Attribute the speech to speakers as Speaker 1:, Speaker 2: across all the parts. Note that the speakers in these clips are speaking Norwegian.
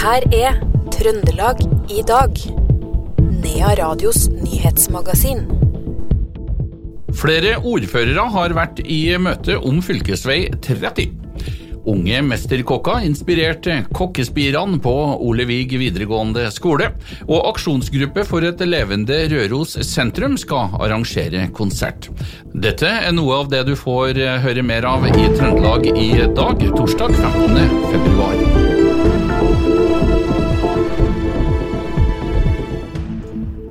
Speaker 1: her er Trøndelag i dag. Nea Radios nyhetsmagasin.
Speaker 2: Flere ordførere har vært i møte om fylkesvei 30. Unge mesterkokker inspirerte kokkespirene på Ole Vig videregående skole. Og aksjonsgruppe for et levende Røros sentrum skal arrangere konsert. Dette er noe av det du får høre mer av i Trøndelag i dag, torsdag 15. februar.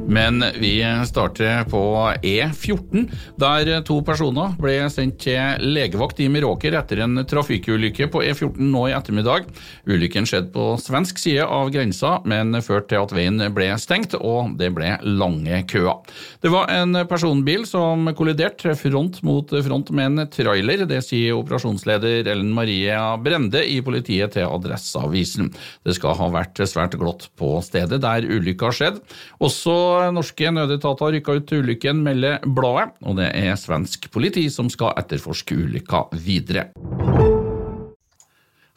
Speaker 2: Men vi starter på E14, der to personer ble sendt til legevakt i Meråker etter en trafikkulykke på E14 nå i ettermiddag. Ulykken skjedde på svensk side av grensa, men førte til at veien ble stengt, og det ble lange køer. Det var en personbil som kolliderte front mot front med en trailer. Det sier operasjonsleder Ellen Maria Brende i politiet til Adresseavisen. Det skal ha vært svært glatt på stedet der ulykka skjedde. Også norske nødetater rykka ut til ulykken, melder bladet, og det er svensk politi som skal etterforske ulykka videre.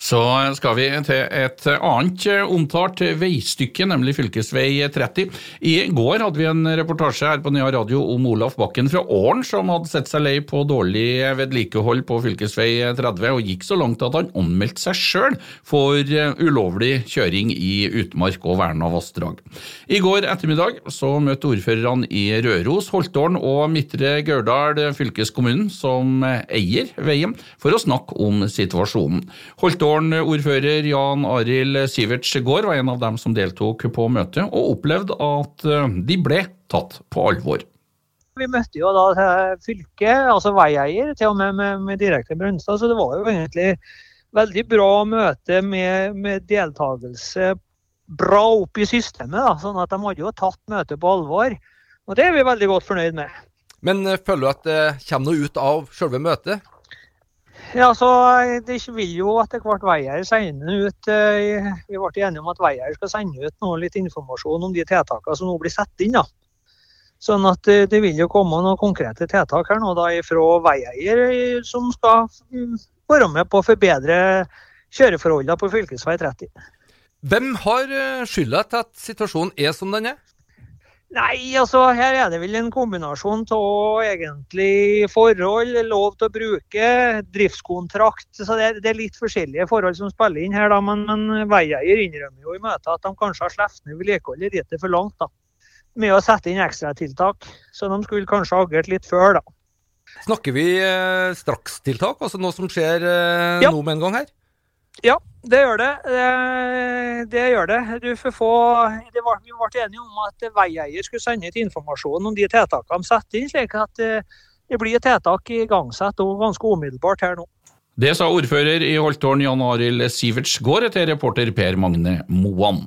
Speaker 2: Så skal vi til et annet omtalt veistykke, nemlig fylkesvei 30. I går hadde vi en reportasje her på Nea Radio om Olaf Bakken fra Åren, som hadde sett seg lei på dårlig vedlikehold på fylkesvei 30, og gikk så langt at han anmeldte seg sjøl for ulovlig kjøring i utmark og verna vassdrag. I går ettermiddag så møtte ordførerne i Røros, Holtålen og Midtre Gauldal fylkeskommunen, som eier veien, for å snakke om situasjonen. Holtålen ordfører Jan Arild Siverts Gård var en av dem som deltok på møtet, og opplevde at de ble tatt på alvor.
Speaker 3: Vi møtte jo da fylket, altså veieier, til og med med, med direktør Brønstad, så det var jo egentlig veldig bra møte med, med deltakelse bra opp i systemet. da, sånn at De hadde jo tatt møtet på alvor, og det er vi veldig godt fornøyd med.
Speaker 4: Men føler du at det kommer noe ut av selve møtet?
Speaker 3: Ja, så Det vil jo etter hvert veier sende ut Vi ble enige om at veier skal sende ut noe, litt informasjon om de tiltakene som nå blir satt inn. da. Sånn at det vil jo komme noen konkrete tiltak her nå da fra veieier som skal være med på å forbedre kjøreforholdene på fv. 30.
Speaker 4: Hvem har skylda til at situasjonen er som den er?
Speaker 3: Nei, altså her er det vel en kombinasjon av egentlig forhold, lov til å bruke, driftskontrakt. Så det det er litt forskjellige forhold som spiller inn her, da. Men, men veieier innrømmer jo i møtet at de kanskje har sluppet ned vedlikeholdet litt for langt. da. Med å sette inn ekstratiltak. Så de skulle kanskje ha agert litt før, da.
Speaker 4: Snakker vi eh, strakstiltak, altså noe som skjer eh,
Speaker 3: Ja.
Speaker 4: nå med en gang her?
Speaker 3: Ja, det gjør det. Det, det gjør det. Få, det var, vi ble enige om at veieier skulle sende ut informasjon om de tiltakene de setter inn, slik at eh, det blir tiltak igangsatt og ganske umiddelbart her nå.
Speaker 2: Det sa ordfører i Holtålen Jan Arild Siverts Gård til reporter Per Magne Moan.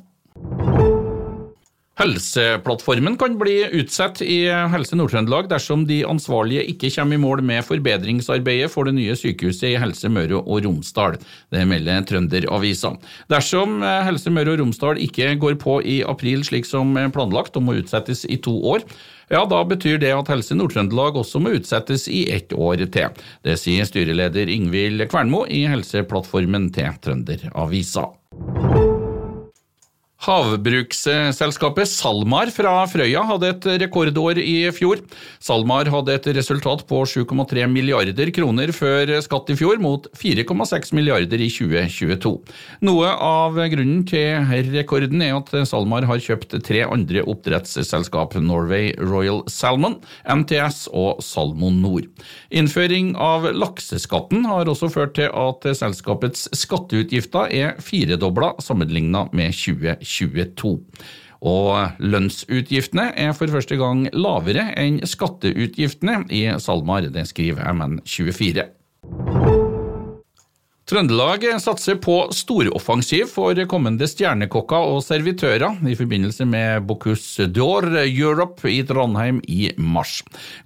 Speaker 2: Helseplattformen kan bli utsatt i Helse Nord-Trøndelag dersom de ansvarlige ikke kommer i mål med forbedringsarbeidet for det nye sykehuset i Helse Møre og Romsdal. Det melder Trønderavisa. Dersom Helse Møre og Romsdal ikke går på i april slik som planlagt og må utsettes i to år, ja, da betyr det at Helse Nord-Trøndelag også må utsettes i ett år til. Det sier styreleder Ingvild Kvernmo i Helseplattformen til Trønderavisa. Havbruksselskapet SalMar fra Frøya hadde et rekordår i fjor. SalMar hadde et resultat på 7,3 milliarder kroner før skatt i fjor, mot 4,6 milliarder i 2022. Noe av grunnen til rekorden er at SalMar har kjøpt tre andre oppdrettsselskap, Norway Royal Salmon, MTS og Salmon Nord. Innføring av lakseskatten har også ført til at selskapets skatteutgifter er firedobla sammenligna med 2022. Og lønnsutgiftene er for første gang lavere enn skatteutgiftene i SalMar, det skriver MN24. Trøndelag satser på storoffensiv for kommende stjernekokker og servitører i forbindelse med Bocuse d'Or Europe i Trondheim i mars.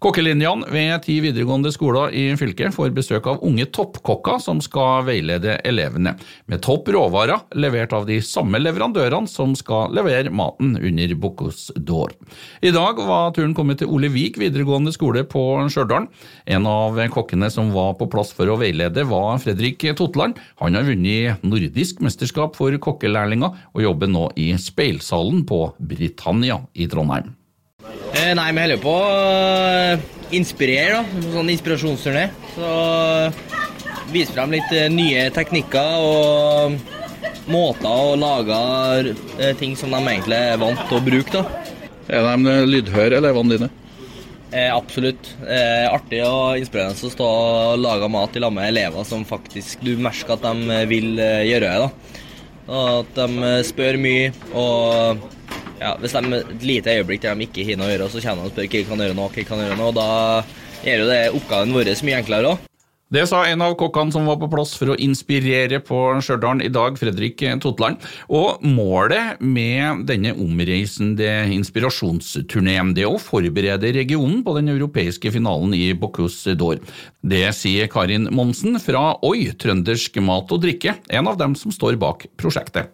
Speaker 2: Kokkelinjene ved ti videregående skoler i fylket får besøk av unge toppkokker som skal veilede elevene, med topp råvarer levert av de samme leverandørene som skal levere maten under Bocuse d'Or. I dag var turen kommet til Ole Vik videregående skole på Stjørdal. En av kokkene som var på plass for å veilede, var Fredrik Totland Totland. Han har vunnet nordisk mesterskap for kokkelærlinger, og jobber nå i Speilsalen på Britannia i Trondheim.
Speaker 5: Eh, nei, vi holder på å eh, inspirere, da. Sånn inspirasjonsturné. Så vise frem litt eh, nye teknikker og måter å lage eh, ting som de egentlig er vant til å bruke. da.
Speaker 2: Er de lydhøre, elevene dine?
Speaker 5: Eh, absolutt. Eh, artig og inspirerende å stå og lage mat i lag med elever som faktisk du merker at de vil eh, gjøre det. at de spør mye. og ja, Hvis de et lite øyeblikk der de ikke har noe å gjøre, så kommer de og spør hva de kan gjøre nå, hva kan gjøre nå. og Da gjør jo det oppgaven vår mye enklere òg.
Speaker 2: Det sa en av kokkene som var på plass for å inspirere på Stjørdal i dag, Fredrik Totland. Og målet med denne omreisende inspirasjonsturneen er å forberede regionen på den europeiske finalen i Bocuse d'Or. Det sier Karin Monsen fra Oi, trøndersk mat og drikke, en av dem som står bak prosjektet.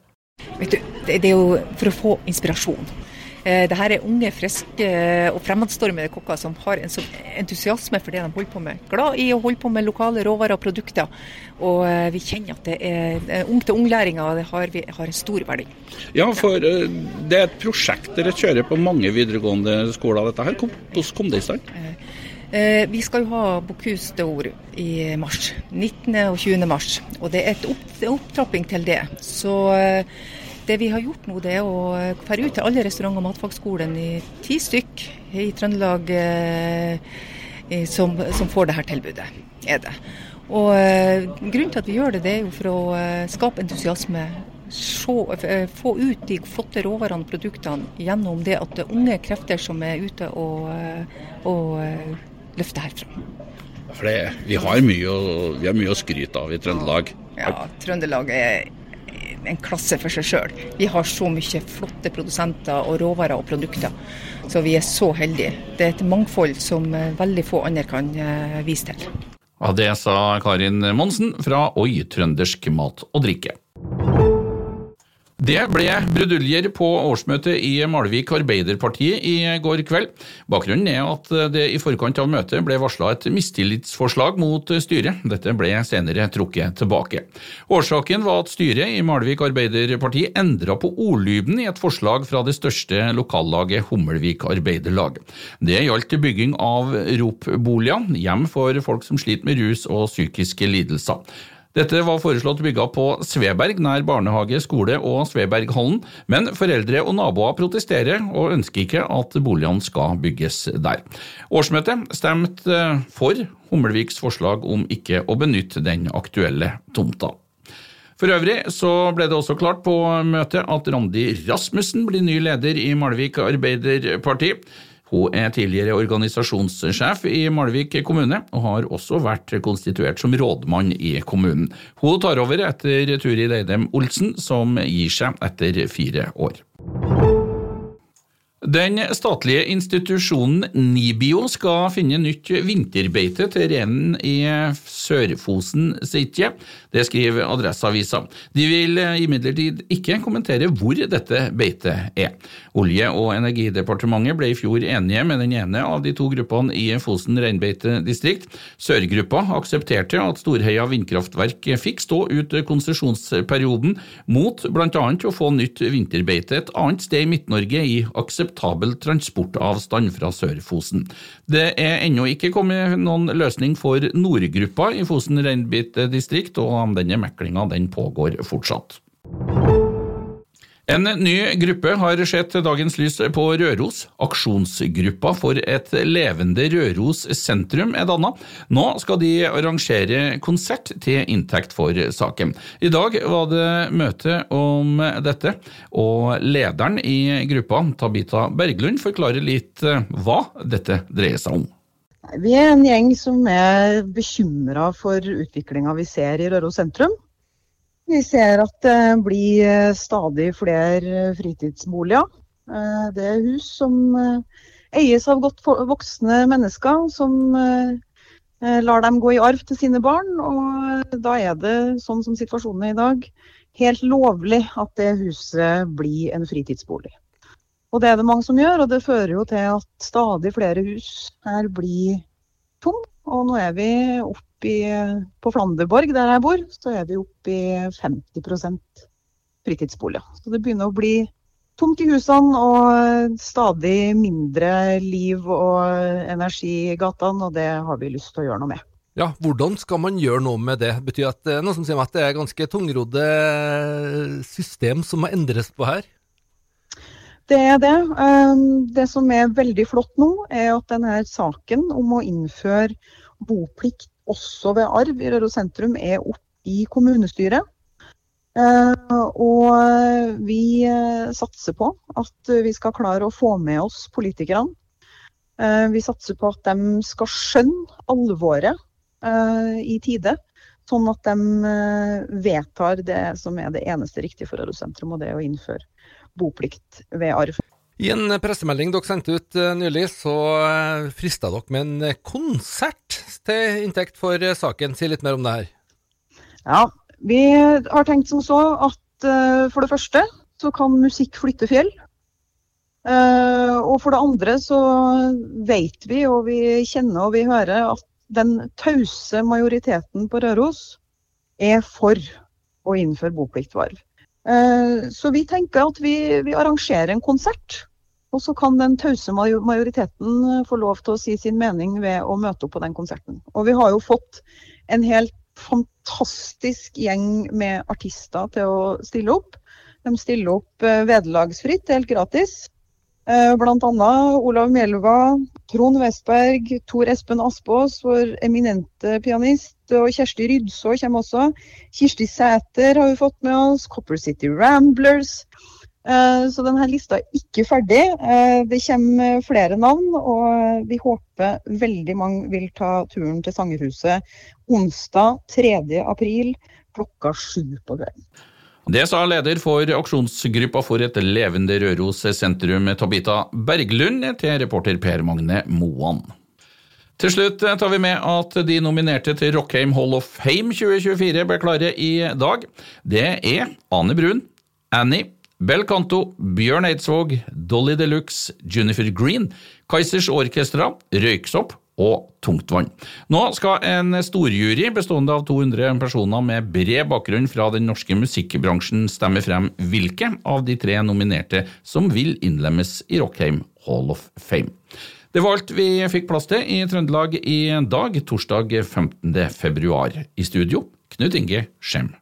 Speaker 6: Vet du, det er jo for å få inspirasjon. Eh, Dette er unge, friske og fremadstormede kokker som har en sånn entusiasme for det de holder på med. Glad i å holde på med lokale råvarer og produkter. Og eh, vi kjenner at det er ung-til-ung-læringa har, har, en stor verdi.
Speaker 2: Ja, for eh, det er et prosjekt dere kjører på mange videregående skoler, dette her. Hvordan kom det i stand?
Speaker 6: Vi skal jo ha Bocuse d'Or i mars. 19. og 20. mars. Og det er et opptrapping til det. Så det vi har gjort nå, det er å fære ut til alle restaurant- og matfagskolen i ti stykk i Trøndelag eh, som, som, får dette tilbudet. er det. Og eh, Grunnen til at vi gjør det, det er jo for å eh, skape entusiasme. Se, eh, få ut de flotte råvarene og produktene gjennom det at det er unge krefter som er ute og, eh, og eh, løfter herfra.
Speaker 2: For det, vi, har mye, vi har mye å skryte av i Trøndelag.
Speaker 6: Ja, Trøndelag er en klasse for seg sjøl. Vi har så mye flotte produsenter og råvarer og produkter. Så vi er så heldige. Det er et mangfold som eh, veldig få andre kan eh, vise til.
Speaker 2: Ja, Det sa Karin Monsen fra Oi trøndersk mat og drikke. Det ble bruduljer på årsmøtet i Malvik Arbeiderparti i går kveld. Bakgrunnen er at det i forkant av møtet ble varsla et mistillitsforslag mot styret. Dette ble senere trukket tilbake. Årsaken var at styret i Malvik Arbeiderparti endra på ordlyden i et forslag fra det største lokallaget Hummelvik Arbeiderlag. Det gjaldt bygging av ROP-boliger, hjem for folk som sliter med rus og psykiske lidelser. Dette var foreslått bygga på Sveberg, nær barnehage, skole og Sveberghallen, men foreldre og naboer protesterer og ønsker ikke at boligene skal bygges der. Årsmøtet stemte for Hummelviks forslag om ikke å benytte den aktuelle tomta. For øvrig så ble det også klart på møtet at Randi Rasmussen blir ny leder i Malvik Arbeiderparti. Hun er tidligere organisasjonssjef i Malvik kommune, og har også vært konstituert som rådmann i kommunen. Hun tar over etter Turid Leidem Olsen, som gir seg etter fire år. Den statlige institusjonen Nibio skal finne nytt vinterbeite til reinen i Sør-Fosen sitje. Det skriver Adresseavisa. De vil imidlertid ikke kommentere hvor dette beitet er. Olje- og energidepartementet ble i fjor enige med den ene av de to gruppene i Fosen reinbeitedistrikt. Sørgruppa aksepterte at Storheia vindkraftverk fikk stå ut konsesjonsperioden, mot bl.a. å få nytt vinterbeite et annet sted i Midt-Norge i aksept akseptabel transportavstand fra Sør-Fosen. Det er ennå ikke kommet noen løsning for nordgruppa i Fosen reinbeitedistrikt, og denne meklinga pågår fortsatt. En ny gruppe har sett dagens lys på Røros. Aksjonsgruppa for et levende Røros sentrum er danna. Nå skal de arrangere konsert til inntekt for saken. I dag var det møte om dette, og lederen i gruppa, Tabita Berglund, forklarer litt hva dette dreier seg om.
Speaker 7: Vi er en gjeng som er bekymra for utviklinga vi ser i Røros sentrum. Vi ser at det blir eh, stadig flere fritidsboliger. Eh, det er hus som eh, eies av godt voksne mennesker, som lar dem gå i arv til sine barn. Og da er det, sånn som situasjonen er i dag, helt lovlig at det huset blir en fritidsbolig. Og det er det mange som gjør, og det fører jo til at stadig flere hus her blir tomme. Og nå er vi oppe oppe i, på Flanderborg, der jeg bor, så er vi oppe i 50% fritidsboliger. Så det begynner å bli tomt i husene og stadig mindre liv og energi i gatene, og det har vi lyst til å gjøre noe med.
Speaker 4: Ja, hvordan skal man gjøre noe med det? Betyr at er noe som sier meg at det er ganske tungrodde system som må endres på her?
Speaker 7: Det er det. Um, det som er veldig flott nå, er at denne saken om å innføre boplikt også ved arv i Røros sentrum er oppe i kommunestyret. Uh, og vi uh, satser på at vi skal klare å få med oss politikerne. Vi satser på at de skal skjønne alvoret i tide. Sånn at de vedtar det som er det eneste riktige for Røros sentrum, og det er å innføre boplikt ved arv.
Speaker 4: I en pressemelding dere sendte ut nylig, så frista dere med en konsert til inntekt for saken. Si litt mer om det her.
Speaker 7: Ja, vi har tenkt som så at for det første så kan musikk flytte fjell. Og for det andre så vet vi og vi kjenner og vi hører at den tause majoriteten på Røros er for å innføre boplikt ved arv. Uh, så vi tenker at vi, vi, arrangerer en konsert. Og så kan den tause majoriteten få lov til å si sin mening ved å møte opp på den konserten. Og vi har jo fått en helt fantastisk gjeng med artister til å stille opp. De stiller opp vederlagsfritt, helt gratis. Bl.a. Olav Mjelva, Trond Westberg, Tor Espen Aspås, vår eminente pianist. Og Kjersti Rydså kommer også. Kirsti Sæter har vi fått med oss. Copper City Ramblers. Så denne lista er ikke ferdig. Det kommer flere navn, og vi håper veldig mange vil ta turen til Sangerhuset onsdag 3. april klokka sju på kvelden.
Speaker 2: Det sa leder for aksjonsgruppa for et levende Røros sentrum, Tabita Berglund, til reporter Per Magne Moan. Til slutt tar vi med at de nominerte til Rockheim Hall of Fame 2024 ble klare i dag. Det er Ane Brun, Annie, Bel Canto, Bjørn Eidsvåg, Dolly Deluxe, Junifer Green, Kaizers Orkestra, Røyksopp og tungtvann. Nå skal en storjury bestående av 200 personer med bred bakgrunn fra den norske musikkbransjen stemme frem hvilke av de tre nominerte som vil innlemmes i Rockheim Hall of Fame. Det var alt vi fikk plass til i Trøndelag i dag, torsdag 15. februar. I studio, Knut Inge Skjem.